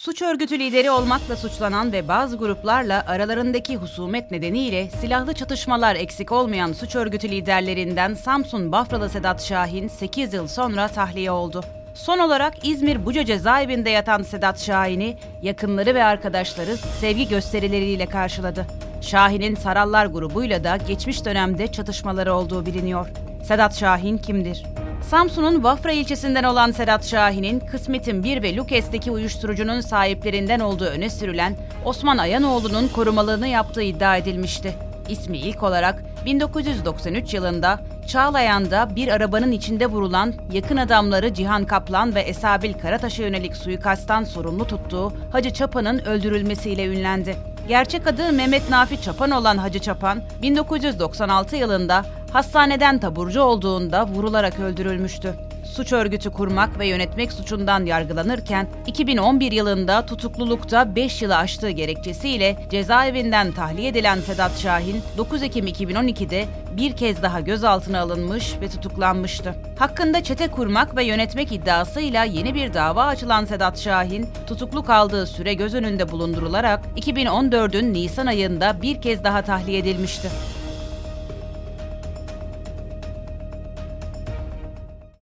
Suç örgütü lideri olmakla suçlanan ve bazı gruplarla aralarındaki husumet nedeniyle silahlı çatışmalar eksik olmayan suç örgütü liderlerinden Samsun Bafralı Sedat Şahin 8 yıl sonra tahliye oldu. Son olarak İzmir Buca cezaevinde yatan Sedat Şahin'i yakınları ve arkadaşları sevgi gösterileriyle karşıladı. Şahin'in Sarallar grubuyla da geçmiş dönemde çatışmaları olduğu biliniyor. Sedat Şahin kimdir? Samsun'un Vafra ilçesinden olan Sedat Şahin'in Kısmet'in 1 ve Lukes'teki uyuşturucunun sahiplerinden olduğu öne sürülen Osman Ayanoğlu'nun korumalığını yaptığı iddia edilmişti. İsmi ilk olarak 1993 yılında Çağlayan'da bir arabanın içinde vurulan yakın adamları Cihan Kaplan ve Esabil Karataş'a yönelik suikasttan sorumlu tuttuğu Hacı Çapan'ın öldürülmesiyle ünlendi. Gerçek adı Mehmet Nafi Çapan olan Hacı Çapan, 1996 yılında hastaneden taburcu olduğunda vurularak öldürülmüştü. Suç örgütü kurmak ve yönetmek suçundan yargılanırken 2011 yılında tutuklulukta 5 yılı aştığı gerekçesiyle cezaevinden tahliye edilen Sedat Şahin 9 Ekim 2012'de bir kez daha gözaltına alınmış ve tutuklanmıştı. Hakkında çete kurmak ve yönetmek iddiasıyla yeni bir dava açılan Sedat Şahin, tutuklu kaldığı süre göz önünde bulundurularak 2014'ün Nisan ayında bir kez daha tahliye edilmişti.